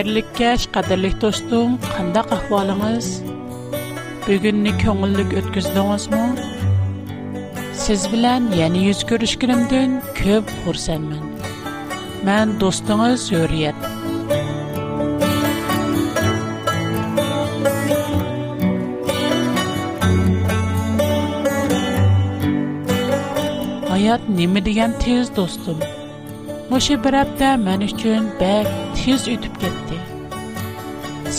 Xeyirlikkeş, qadirlik dostum, qandaq ahvalınız? Bugünni köngüllük ötküzdüňizmi? Siz bilen ýene ýüz görüşkinimden köp hursandman. Men dostuňyz Hürriyet. hayat nimi degan tez do'stim. O'sha bir hafta men uchun bak tez o'tib ketdi.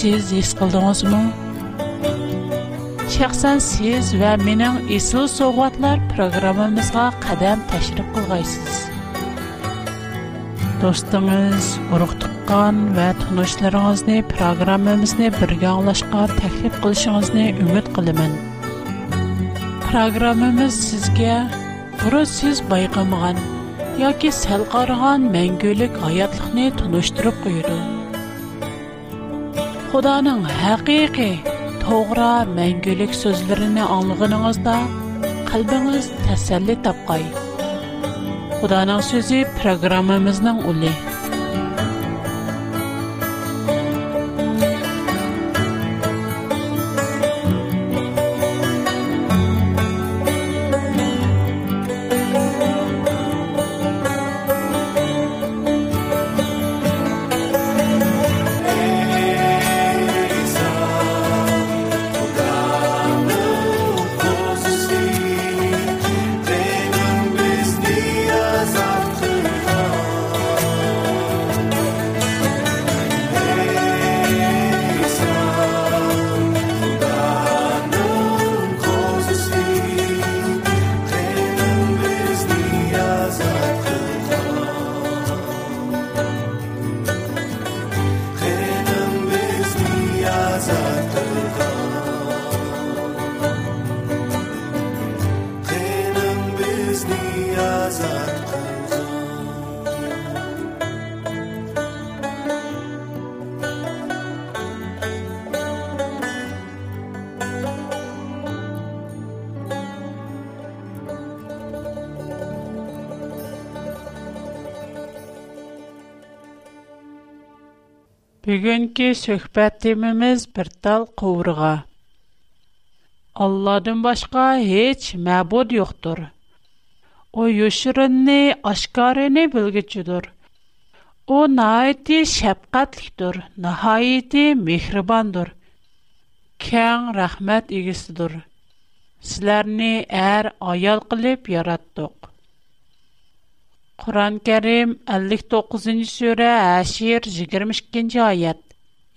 siz his qildingizmi shaxsan siz va mening esl sovg'atlar programmamizga qadam tashrif qilg'aysiz do'stingiz urug' tuqqan va tunishlaringizni programmamizni birga anglashga taklif qilishingizni umid qilaman programmamiz sizga buru siz bayqamagan yoki sal qaragan mangulik hayotlikni tunishtirib qo'yadi Худаның хақиқи, тоғра мәңгілік сөзлеріні аңлығыныңызда қалбыңыз тәсәлі тапқай. Худаның сөзі программамызның ұлы. Бүгінгі сөхбәтіміміз бір тал қуырға. Алладың башка heç мәбуд юқтыр. О, юшырынны, ашқарыны білгічудыр. О, наайты шәпқатліктір, наайты мехрибандыр. Кәң рахмәт егісідір. Сілерні әр аял қылып яраттық. Құран кәрім 59-й сөрә әшір 22-й айет,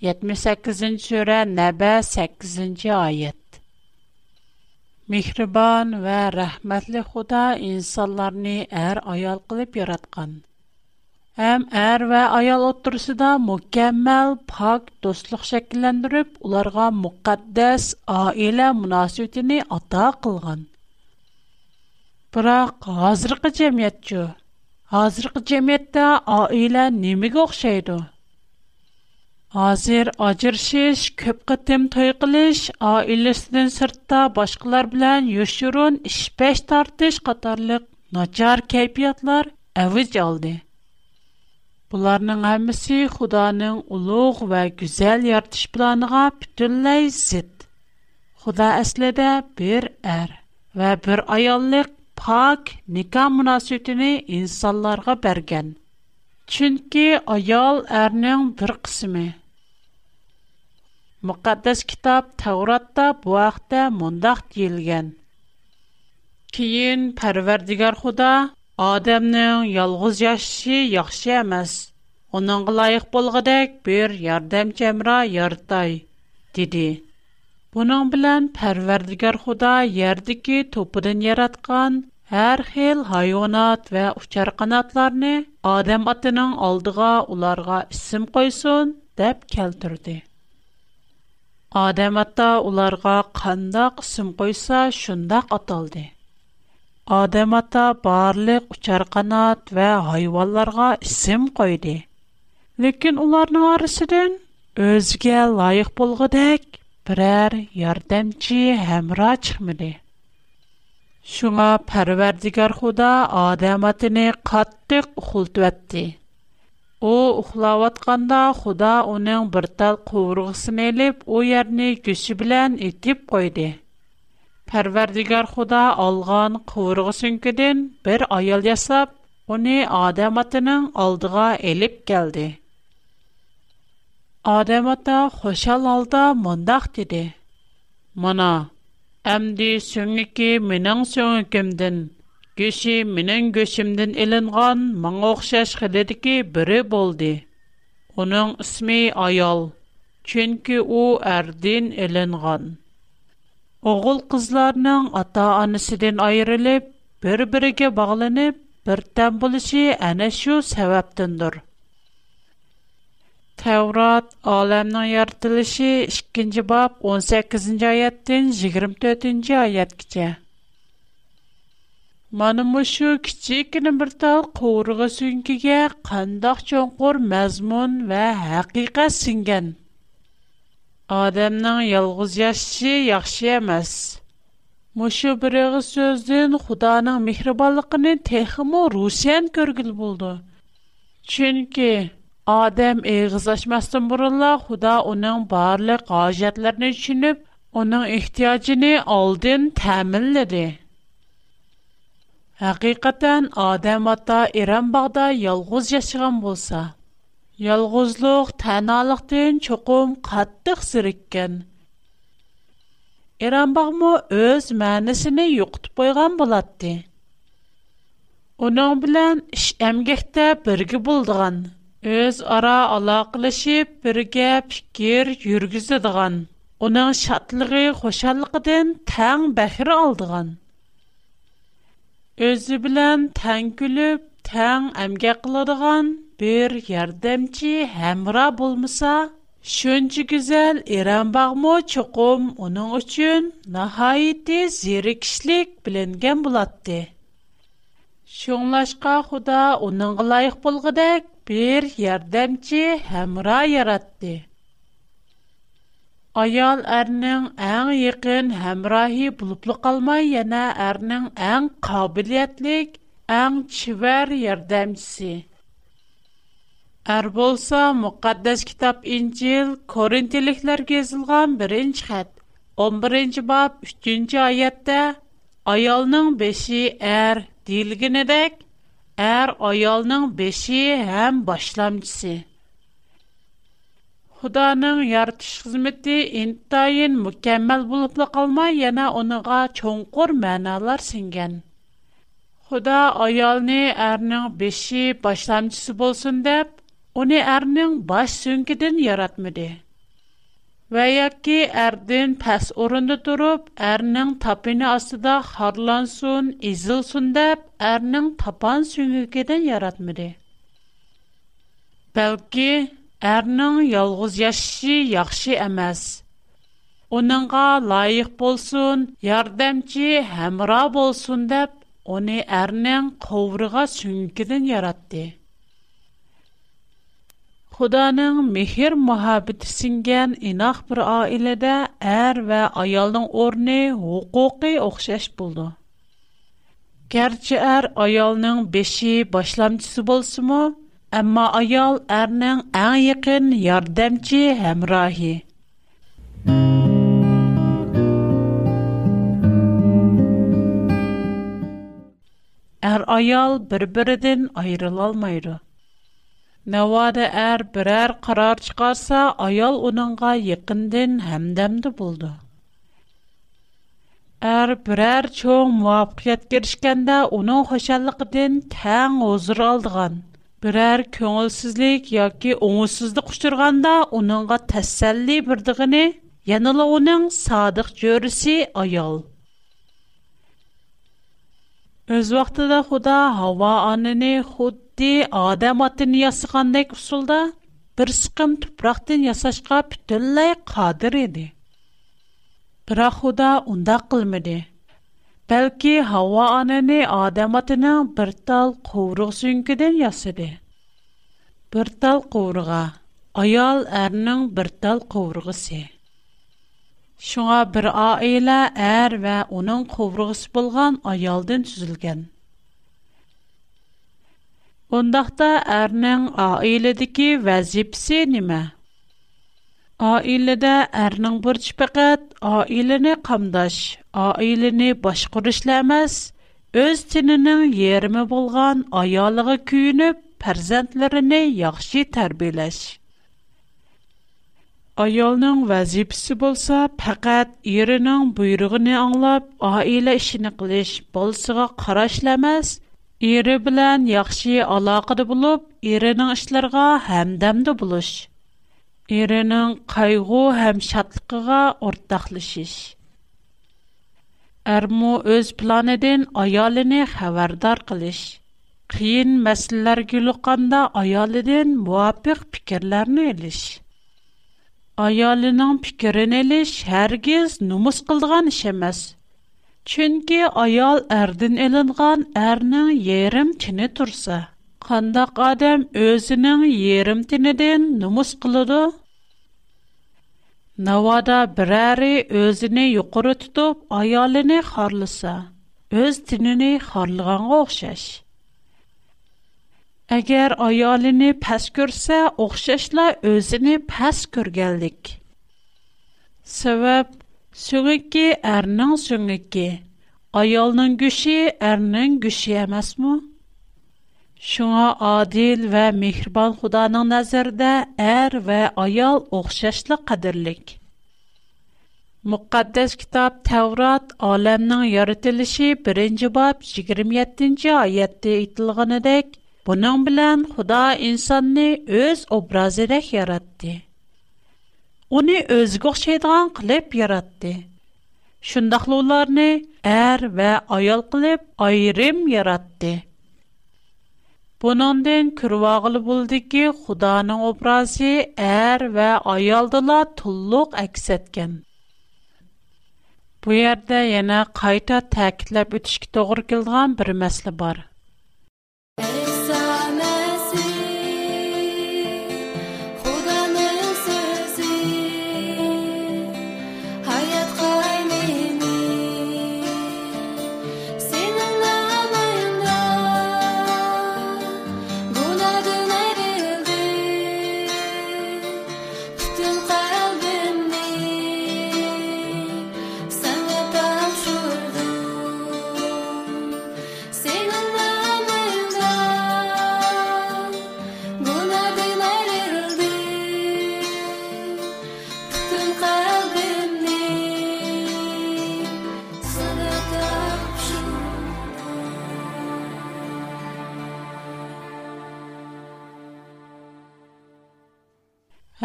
78-й сөрә нәбә 8-й айет. Михрибан вә рәхмәтлі Құда инсанларыны әр аял қылып яратқан. Әм әр вә аял отырсыда мүкәммәл пақ достлық шәкіләндіріп, оларға мұқаддәс айлә мұнасетіні ата қылған. Бірақ ғазырғы жәмет жүр. Hazırkı cemiyette aile nemige oxşaydı? Hazır acırşiş, köp qıtım toyqılış, ailesinin sırtta başqalar bilen yöşürün işpeş tartış qatarlıq nacar keypiyatlar əviz aldı. Bunların hepsi Xudanın uluq və güzel yartış planına bütünləy zid. Xuda əslədə bir ər və bir ayallıq pak ника münasibətini insanlara берген. Çünki ayal ərinin bir qismi. Müqəddəs kitab Tevratda бу vaxtda mundaq deyilgən. Kiyin pərverdigar худа, Адамның ялғыз яшы яхшы емес. Оның лайық болғыдек бір ярдам жәмра ярдай, деді. Бұның худа Әр хил хайванат ва учар адам атының алдыга уларга исем койсун деп келтирде. Адам ата уларга кандак исем койса шундак аталды. Адам ата барлык учар канат ва хайванларга исем койды. Ләкин уларның арасыдан өзгә лайык булгыдак берәр ярдәмчи һәмра чыкмады. Шуңа парвардигар худа адам атыны каттык ухултуатты. О ухлаватканда худа оның бір тал куврғысын еліп, о ярни күші білян итіп койды. Парвардигар худа алған куврғысын күден бір аял ясап, оны адам алдыга алдыға еліп келді. Адам хошал алда мондақ деді. Мана, Әмді сөңікі менәң сөге кемдән кеше менәң кешемдән әленгән моң охшаш хәл диде ди ке бире булды. аял, чөнки ул әрдин әленгән. Оғыл кызларның ата-анасыдан аерылып бер-береге bağlanып бертән булышы аны шу сабаптandır. Tevrat aləminin yaradılışı 2-ci bab 18-ci ayətdən 24-cü ayətgəcə. Mana şu kiçikkina bir tal qovurğa sünkiga qandaq cho'nqur mazmun va haqiqat singan. Odamning yolg'iz yashashi yaxshi emas. Мушу бириг'i сөзден Худоның мехрибонлыгын техимо русиян көргил булды. Чөнки Адам эгызлашмастан бурулла Худа уның барлык гаҗәтләрен чинеп, уның ихтиҗын алдын тәэминләде. Хакыйкатан Адам ата Иран багда ялгыз яшаган булса, ялгызлык тәналыктан чукум каттык сирккән. Иран багмы үз мәнисен юктып койган булатты. Уның белән эш әмгәктә бергә булдыган өз ара алаклашып бергә фикер йөргизедгән, уның шатлыгы, hoşаллыгыдан тәң бәхрә алдыган, өзе белән тәң күлүп, тәң әmgә кылдырган бер ярдәмче, һәмра булмаса, şөнья гүзәл иран багмы чукым, уның өчен нәһайите зир кişлек биленгән булады. Şонлашка Худа уның лайық bir yardımcı hemra yarattı. Ayal ərinin ən yəqin həmrahi bulublu qalmay, яна ərinin ən qabiliyyətlik, ən çivər yərdəmçisi. Ər bolsa, müqaddəs kitab İncil, Korintiliklər gezilgən birinci xət, 11-ci bab, 3-cü ayətdə, ayalının beşi ər, dilginədək, Әр аялның беші һәм башламчысы. Худаның яртыш хызмәте интайын мүкәммәл булып ла яна оныңа чоңқур мәналар сенгән. Худа аялны әрнең беші башламчысы болсын дәп, оны әрнең баш сөңкедән яратмыды. "Вайакы ардын пас өрөндә турып, әрнең тапыны астыда харлансун, изылсун" дип әрнең тапан сөңгекдә яратмыды. Бәлки әрнең ялгыз яшы яхшы эмас. Уныңга лайық булсын, ярдәмче, һәмра булсын дип уне әрнең قовырыга сөңгекдә яратты. Худаның мехер мөхәббәте сингән инах бер аиләдә әр ва аялның орны хукукы охшаш булды. Гәрчә әр аялның беше башламчысы булсымы, әмма аял әрнең иң якын ярдәмче һәм Әр аял бер-бердән айрыла алмыйды. نواده әр برر قرار چکارسا آیال اونانگا یکن دن هم دم دو بود. ار برر چون واقعیت گریش کند اونو خشل قدن تن عزرال دگان. برر کنول سزلیک یا کی اونو سزد کشترگان Өз Худа Хава анини худди адам атын ясыгандай усулда бир сыкым тупрактан ясашка бүтүнлөй кадир эди. Бира Худа унда кылмады. Балки Хава анини адам атынын бир тал куврук сүнкүдөн ясады. Бир тал куврга аял эрнин бир тал куврусу. Шуңа бер аилә әр вә уның ковругысы булган аялдан төзелгән. Ондакта әрнең аиләдәге вазифсе нимә? Аиләдә әрнең бурчы фақат аиләне камдаш, аиләне башкарышла эмас, өз тинының ярымы булган аялыгы күенеп, фәрзәндләрене яхшы тәрбиялаш. Аялның вазипсі болса, пәкәт ерінің бұйрығыны аңлап, айлы ішіні қылыш болсыға қарашләмәз, ері білән яқшы алақыды болып, ерінің ішілерға әмдәмді болыш. Ерінің қайғу әм шатлықыға ортақлыш іш. Әрмі өз планеден айалыны хәвәрдар қылыш. Қиын мәсілләр күліққанда айалыдың муапиқ пікірлерні әліш. Аялының пикерін әліш әргіз нұмыс қылдыған іш әмәс. Чүнкі аял әрдін әлінған әрнің ерім тіні турса. Қандақ адам өзінің ерім тініден нұмыс қылыды? Навада бирари әрі өзіне юқыры тұтып, аялыны қарлыса. Өз тініні қарлыған қоқшаш. Əgər ayalını pəs görsə, oxşaşla özünü pəs görgənlik. Səbəb сөңəki ərinin сөңəki, ayalının güşi ərinin güşi emasmı? Şuna adil və mehriban Xudanın nəzərdə ər və ayal oxşaşlı qadirlik. Müqəddəs kitab Təvrat aləmnin yaradılışı 1-ci bab 27-ci ayədə aytilğanidək Bunun bilen Xuda insanı öz obrazidek yaratdı. Onu özgü oxşaydigan qılıb yaratdı. Şundaqlı ularını ər er və ayal qılıb ayrım yaratdı. Bunundan kürvağılı buldu ki, Xudanın obrazı ər er və ayaldıla tulluq əks etken. Bu yerdə yenə qayta təkidləb ötüşki doğru kildiğan bir məsli var.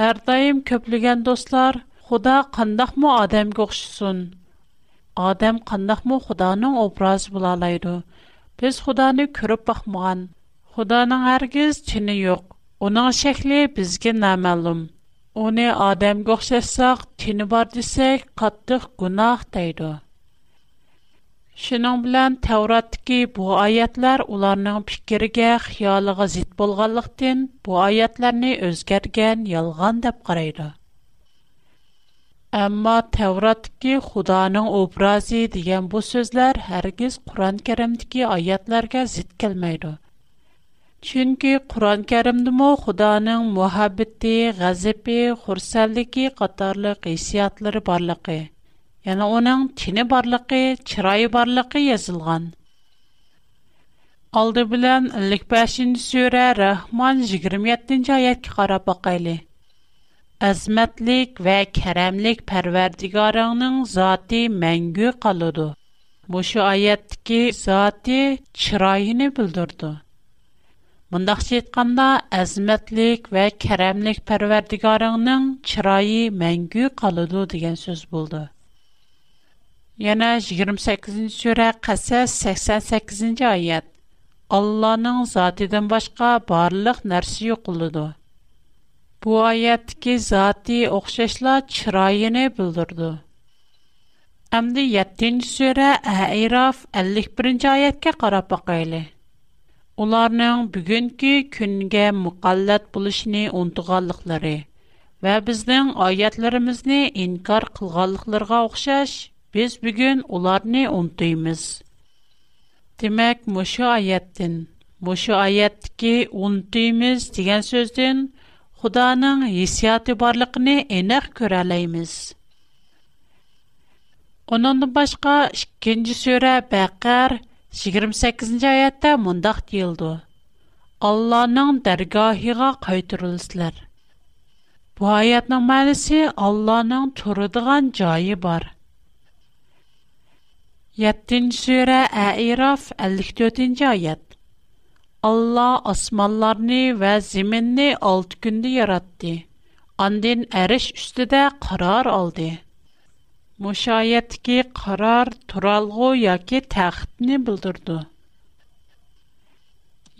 Әр дайым көплеген достлар, Худа қандақ му адам көхшісін? Адам қандақ му Худаның образ бұлалайды. Біз Худаны көріп бақмыған. Худаның әргіз чіні йоқ. Оның шәкілі бізге намәлім. Оны адам көхшесақ, чіні бар десек, қаттық Шының белән Тәвраттагы бу аятлар уларның фикергә, хыялыга зит булганлыктан бу аятларны үзгәргән, ялган дип карайды. Әмма Тәвраттагы Худаның образы дигән бу сүзләр һәргиз Куръан-Кәримдәге аятларга зит келмәйди. Чөнки Куръан-Кәримдәме Худаның мөхәббәте, газабы, хурсанлыгы катарлык хисиятлары барлыгы Яна оның тіне барлықы, чырайы барлықы язылған. Алды білән 55-ші сөйрі Рахман 27-ші аятки қарап бақайлы. Әзмәтлік вә кәрәмлік пәрвердігарыңның заты мәңгі қалуды. Бұшы аяттікі заты чырайыны бүлдірді. Мұндақ сетқанда әзмәтлік вә кәрәмлік пәрвердігарыңның чырайы мәңгі қалуды деген сөз болды. Yana 28-nji sura Qasas 88-nji ayet. Allahnyň zatydan başga barlyk narsa ýokuldy. Bu ayetki zaty oňşeşle çyrayyny bildirdi. Amdy 7-nji sura Ahraf 51-nji ayetke garap bakaýly. Уларның bugünkü günge muqallat bolýşyny ontuganlyklary we bizniň ayetlerimizni инкар kılganlyklara Biz bugün onları unutuyoruz. Demek bu şu ayetten, bu şu ayetteki unutuyoruz diyen sözden Худаның хисияты барлыкны энек Оның башка 2-нче сүре Бәкәр 28-нче аятта мондак диелде. Алланың дәргаһыга кайтырылсызлар. Бу аятның мәгънәсе Алланың торыдыган җае бар. 7-ci surə Ə'raf 54-cü ayət. Allah osmanlarını və zəminni 6 gündə yaratdı. Ondan əriş üstüdə qərar aldı. Müşayiətki qərar turalğı yoki taxtni bildirdi.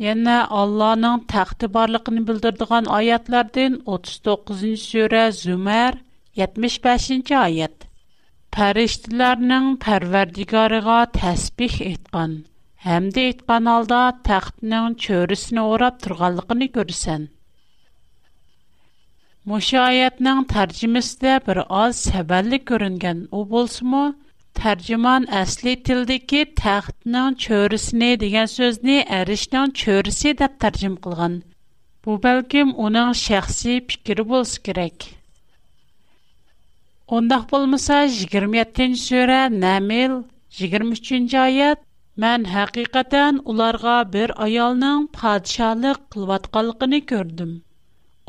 Yana Allah'ın taxtı barlığını bildirdiğin ayətlərdən 39-cu surə Zümer 75-ci ayət. پەرىشتىلەرنىڭ پەرۋەردىگارىغا تەسبىھ ئېيتقان ھەمدە ئېيتقان ھالدا تەختنىڭ چۆرىسىنى ئوراپ تۇرغانلىقىنى كۆرىسەن مۇشۇ ئايەتنىڭ تەرجىمىسىدە بىر ئاز سەۋەنلىك كۆرۈنگەن ئۇ بولسىمۇ تەرجىمان ئەسلى تىلدىكى تەختنىڭ چۆرىسىنى دېگەن سۆزنى ئەرشنىڭ چۆرىسى دەپ تەرجىمە قىلغان بۇ بەلكىم ئۇنىڭ شەخسىي پىكرى بولسا كېرەك Ондақ болмаса, 27-тен сөрә нәмел 23-нче аят. Мен хакыйкатан уларга бер аялның патшалык кылып аткалыгын көрдем.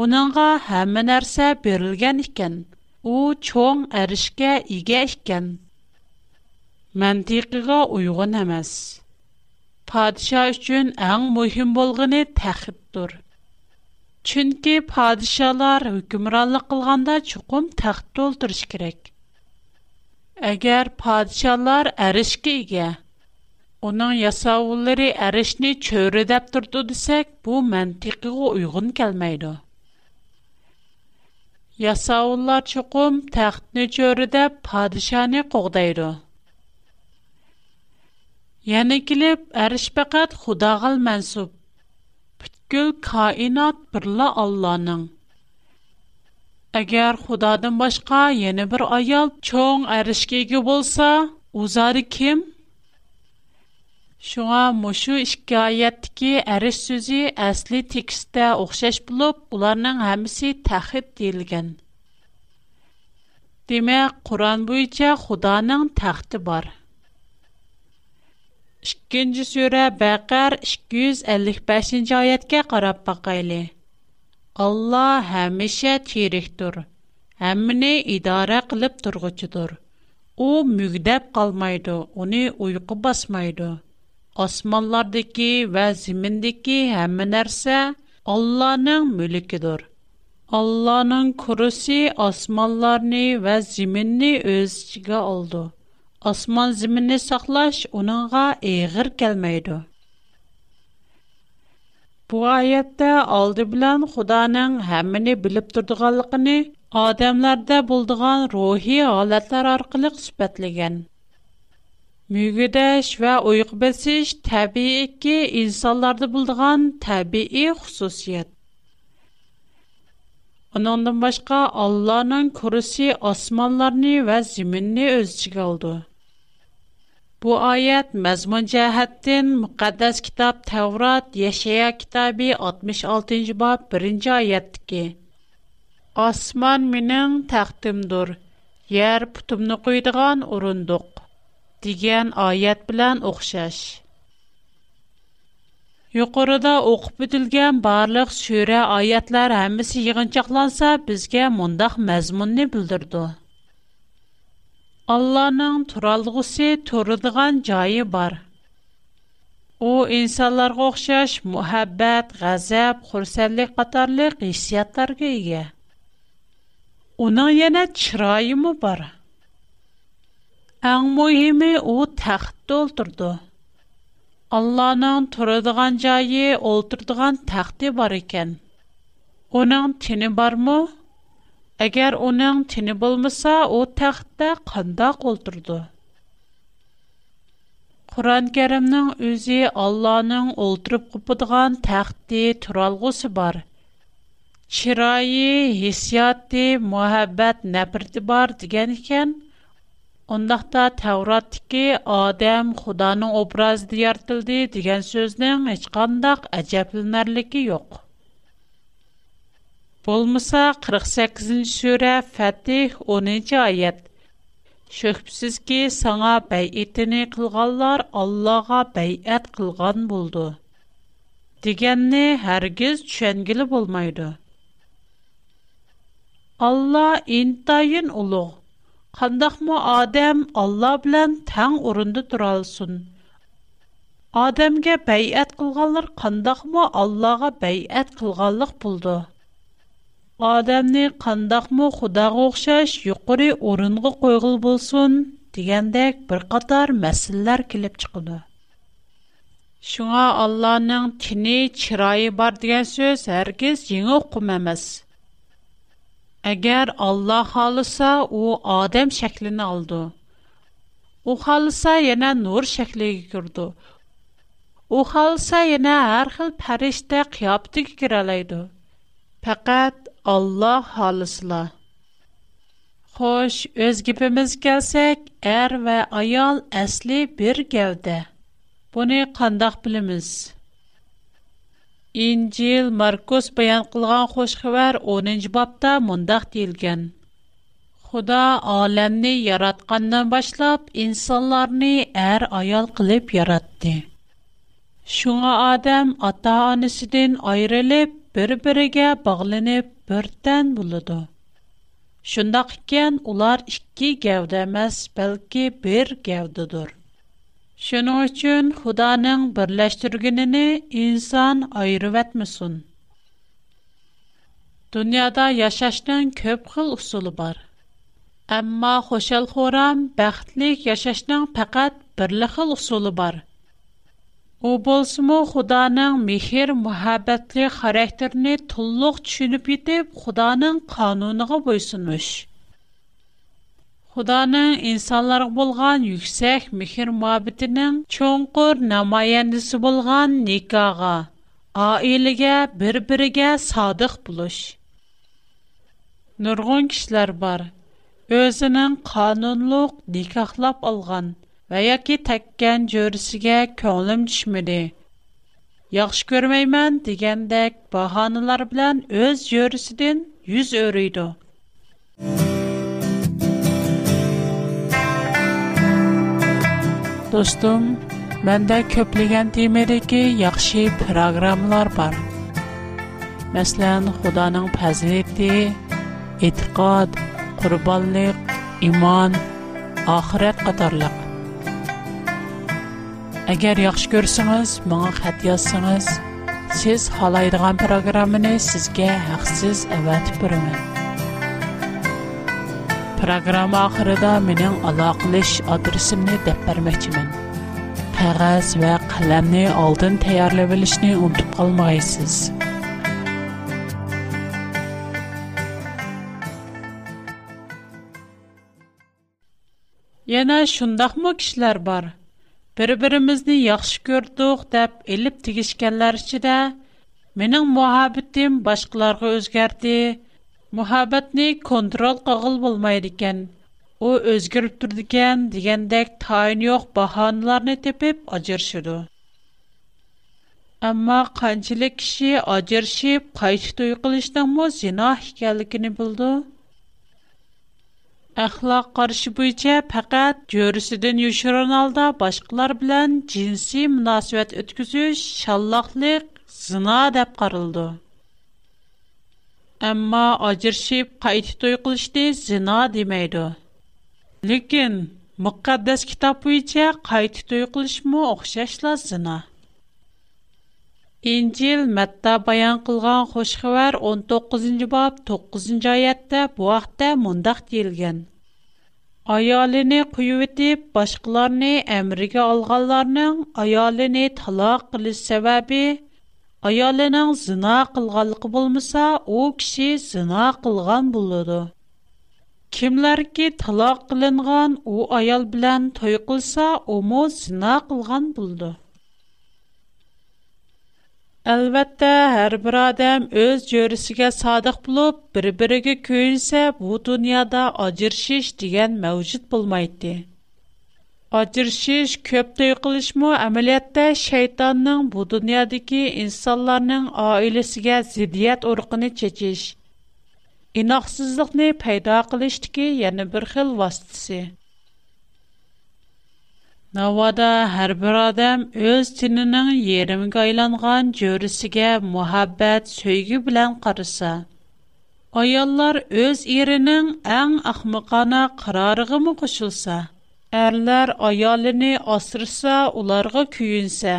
Унаңга һәммә нәрсә берилгән икән. У чоң эришкә игә икән. Мәнтиқигә уйгын эмас. Падиша өчен иң мөһим булганы тәхиттур. Чөнки падишалар hukmronlik qilganda chuqum taxt to'ldirish kerak. Agar падишалар әрішке ega, uning yasovulari әрішni cho'ri deb turdi desak, bu mantiqiga uyg'un kelmaydi. Yasovullar chuqum taxtni cho'ri deb padishani qo'g'daydi. Yana kelib, әриш faqat Xudoga mansub Гүл каинат бірлі Алланың. Агер Худадын башка, Йені бір аял чоң аришкегі болса, Узари ким? Шуға мушу ішкайятки ариш сузи Асли тексті ухшаш білуп, Гуларның хамиси тахид дейлген. Диме, Куран буйча Худаның тахди бар. 2-нче сүре Бәкәр 255-нче аятка карап бакыйлы. Алла һәмешә тирихтур. Әмне идара кылып торгычыдыр. У мүгдәп калмайды, уни уйку басмайды. Османлардагы ва зиминдәги һәм нәрсә Алланың мүлкедер. Алланың курысы османларны ва зиминне үз ичиге Osman zimini saqlaş, onunğa eğir kəlməydi. Bu ayətdə aldı bilən xudanın həmini bilib durduqalıqını, adəmlərdə bulduğan ruhi alətlər arqılıq sübətləgən. Müqüdəş və uyqbəsiş təbii ki, insanlarda bulduğan təbii xüsusiyyət. Onundan başqa Allahın kürüsü asmanlarını və ziminini özçü qaldı. Bu ayət məzmun cəhətdən müqəddəs kitab Təvrat Yeşaya kitabı 66-cı bab 1-ci ayətdəki Osman mənim təxtimdir, yer putumnu qoyduğan urunduq degan ayət bilan oxşaş. Yuqorida o'qib o'tilgan barliq sura oyatlar hammasi yig'inchoqlansa bizga mundaq mazmunni bildirdi. Алланың туралғуси турудыған жаи бар. У инсалар ғохшаш, муэббэт, غەزەپ хурсэлли-катарли, қисияттар гэйге. Унан яна чырайы му бар? Аң му еми у тэхті олтурду. Алланың турудыған жаи олтурдыған тэхті бар икен. Унан бар Әгер оның түні болмыса, о тәхтті қында қолдырды. Куран керимның үзі Алланың олдырып қыпыдған тәхтті тұралғусы бар. Чирайи, хисиятти, муэббэт, нәпірді бар диген ікен, ондақта тавраттіки «Адам, Худанын образ» дияртылды диген сөздің ічқандақ ацяпилнерлики йоқ. Болмыса 48-нче сүре Фатих 11 нче аят. Шөхбсез ки саңа бәйетене кылганлар Аллага бәйәт кылган булды. Дигәнне һәргиз төшенгеле булмайды. Алла интайын улуг. Қандақмы адам Алла белән тәң орынды туралсын. Адамга бәйәт кылганлар қандақмы Аллага бәйәт кылганлык булды. Адамны қандақмы Құдаға оқшаш юқыры орынғы қойғыл болсын, дегендек бір қатар мәсілләр келіп чықыды. Шуңа Алланың тіні чырайы бар деген сөз әргіз еңі құмәміз. Әгер Алла қалыса, о адам шәклін алды. О қалыса, ене нұр шәкліге күрді. О қалыса, ене әрхіл пәрішті қиапты кекір әлейді. Алла халысла. Xo'sh, o'z gibimiz kelsak, er va ayol asli bir gavda. Buni qandoq bilamiz? İncil Markus bayon qilgan xo'sh xabar 10-bobda mundaq deyilgan. Xudo olamni yaratgandan boshlab insonlarni er ayol qilib yaratdi. Shunga odam ota-onasidan ayrilib, bir-biriga bog'lanib бірден болады. Шындақ кен улар ішкі гәуді әмәс, бәлкі бір гәудідір. Шының үшін Худаның бірләштіргініні инсан айырып әтмісін. Дүниада яшашның көп қыл ұсылы бар. Әмма хошал хорам бәқтлік яшашның пәкәт бірлі қыл ұсылы бар – Ул булсыңмы Худаның михер, мәхәббәтле характерне тулылык чунып итеп, Худаның канонына буйсуныш. Худаның insanlarлык булган yüksәк михер мәхәббәтенең чөнкөр näмәянесе булган никага, аиләгә бер-биргә садих булыш. Нургын кишләр бар. Өзенең канонлык никахлап алган və ya ki təkkən görüsüyə könlüm düşmüdü. Yaxşı görməyəmən digəndək bahanılar bilən öz görüsüdən yüz örüydü. Dostum, məndə köpləgən temədəki yaxşı proqramlar var. Məsələn, Xudanın fəziləti, etiqad, qurbanlıq, iman, axirət Agar yaxshi ko'rsangiz, menga xat yozsangiz, siz xohlaydigan programmani sizga haqsiz avatib beraman. Programma oxirida mening aloqalish adresimni deb bermoqchiman. Qog'oz va qalamni oldin tayyorlab olishni unutib qolmaysiz. Yana shundaqmi kishilar bor, بربرمیز نی یاخش کرد و خداب ایلپ تگش کلر شده من این محبتیم باشکلار رو از گرده محبت نی کنترل قابل بول میدیکن او از گرفتور دیگن دیگن دک تاینیوک باهان لار نتپب آجر شده axloq qarşı bo'yicha faqat jo'risidan yoshirin holda boshqalar bilan jinsiy munosabat o'tkazish shalloqlik, zina deb qaraldi. Ammo ajrashib qayta to'y qilishni zina demaydi. Lekin muqaddas kitob bo'yicha qayta to'y qilishmi o'xshashla zina. İncil məttə bayan qılğan xoşxəvər 19-cı bab 9-cı ayətdə bu axtda mondaq deyilgən. Ayalini qüyü edib, başqalarını əmrəgə alғanlarının ayalini talaq qılı səbəbi, ayalinin zına qılғalıqı bulmasa, o kişi zına qılғan buludu. Kimlər ki talaq qılınғan o ayal bilən toy qılsa, o mu Әлбәттә, һәр бер адам өз җөресегә садык булып, бер-бирегә көйсә, бу дөньяда аҗыршыш дигән мәвҗүд булмайды. Аҗыршыш, көп тәй кылышмы әмәлиятта шайтанның бу дөньядагы инсанларның аилесегә зидият уркыны чечиш, инаксызлыкны пайда кылыштагы яңа бер хил Навада һәр бер адам үз тиненең йөремгә айланган җөрисегә мәхәббәт, сөйге белән карыса. Аяллар үз иренең иң ахмакана карарыгы мы кушылса, әрләр аялыны асырса, уларга күйүнсә,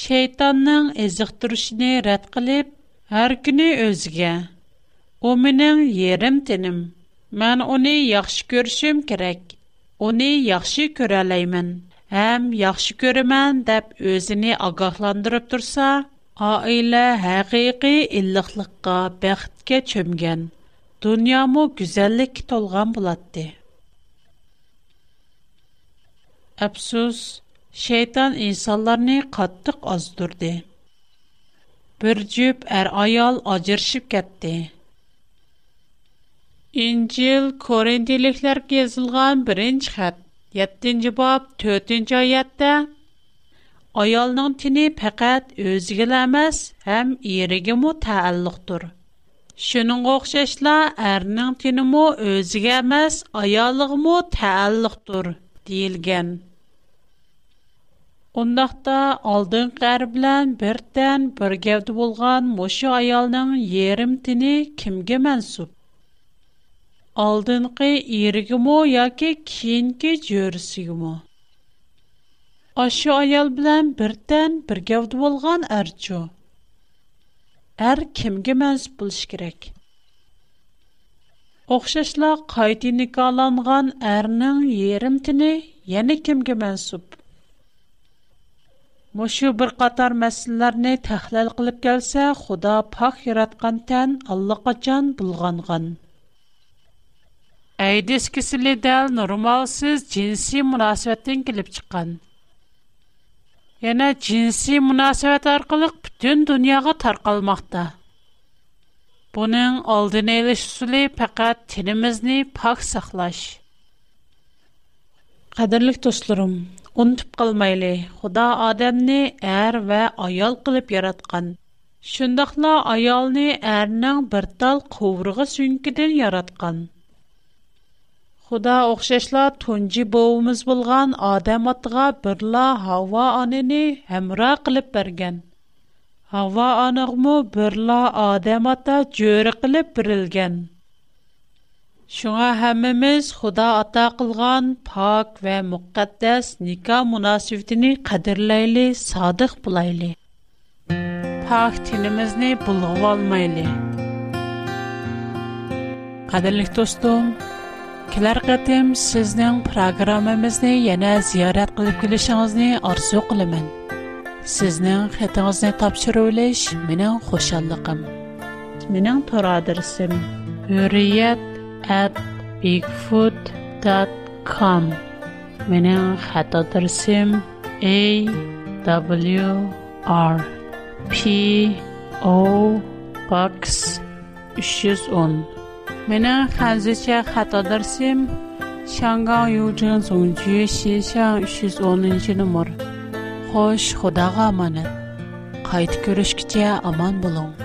Шейтанның эзик турышыны рәт кылып, һәр көне өзгә. У минең тинем. Мен уни яхшы көршим керек. Уни яхшы күрәләймен. həm yaxşı görəmən deyə özünü ağahlandırıb dursa, ailə həqiqi illiqlikqa, bəxtə çömgən, dünyamı gözəllik tolğan bulatdı. Əfsus, şeytan insanları qatlıq azdırdı. Bir cüb ər ayal acırışıb getdi. İncil Korintiliklərə yazılğan birinci xətt 7-ci bab 4-cü ayədə ayalın tini faqat özünə emas, həm irigə mə təalluqdur. Şunun oxşayışla ərinin tini mə özünə emas, ayalığı mə təalluqdur deyilgan. Ondaqda aldın qər bilan birdən bir gəvdi bolğan məşə алдынғы ерігімо яке кейінгі жөрісігімо. Ашу аял білән бірден біргәуді болған әрчу. Әр кімге мәз бұлш керек. Оқшашла қайты никаланған әрнің ерімтіні яны кімге мәнсіп. Мұшу бір қатар мәсілілеріне тәхләл қылып кәлсә, Құда пақ ератқан тән Аллақа бұлғанған. Әйдес кесілі дәл нормалсыз джинси мұнасуәттен келіп чыққан. Яна джинси мұнасуәт арқылық бүтін дүнияға тарқалмақта. Бұның алдын әйліш сүлі пәкәт тенімізні пақ сақлаш. Қадірлік тұслырым, ұнтып қалмайлы, құда адамны әр ва аял қылып яратқан. Шындақла аялны әрінің бір тал қуырғы сүнкеден яратқан. Худа оқшашла тунжи боуымыз болған адам атыға бірла хава анені әмра қылып берген. Хава анығму бірла адам ата жөрі қылып бірілген. Шуңа хәміміз худа ата қылған пак вә муқаддас ника мунасивдіні қадырлайлы садық бұлайлы. Пак тілімізні бұлғу алмайлы. Қадырлық достың, Кілер қытым сіздің программымызны яна зиярат қылып келешіңізні арсу қылымын. Сіздің қытыңызны тапшыру үліш менің қошалықым. Менің тұр адырсым үриет bigfoot.com A W R P O Box 310 Менің қанзыча қата дарсым, Шанған үйлден зонжи шешен 310-ші нұмыр. Қош, құдаға аманы. Қайт көрішкіте аман болуң.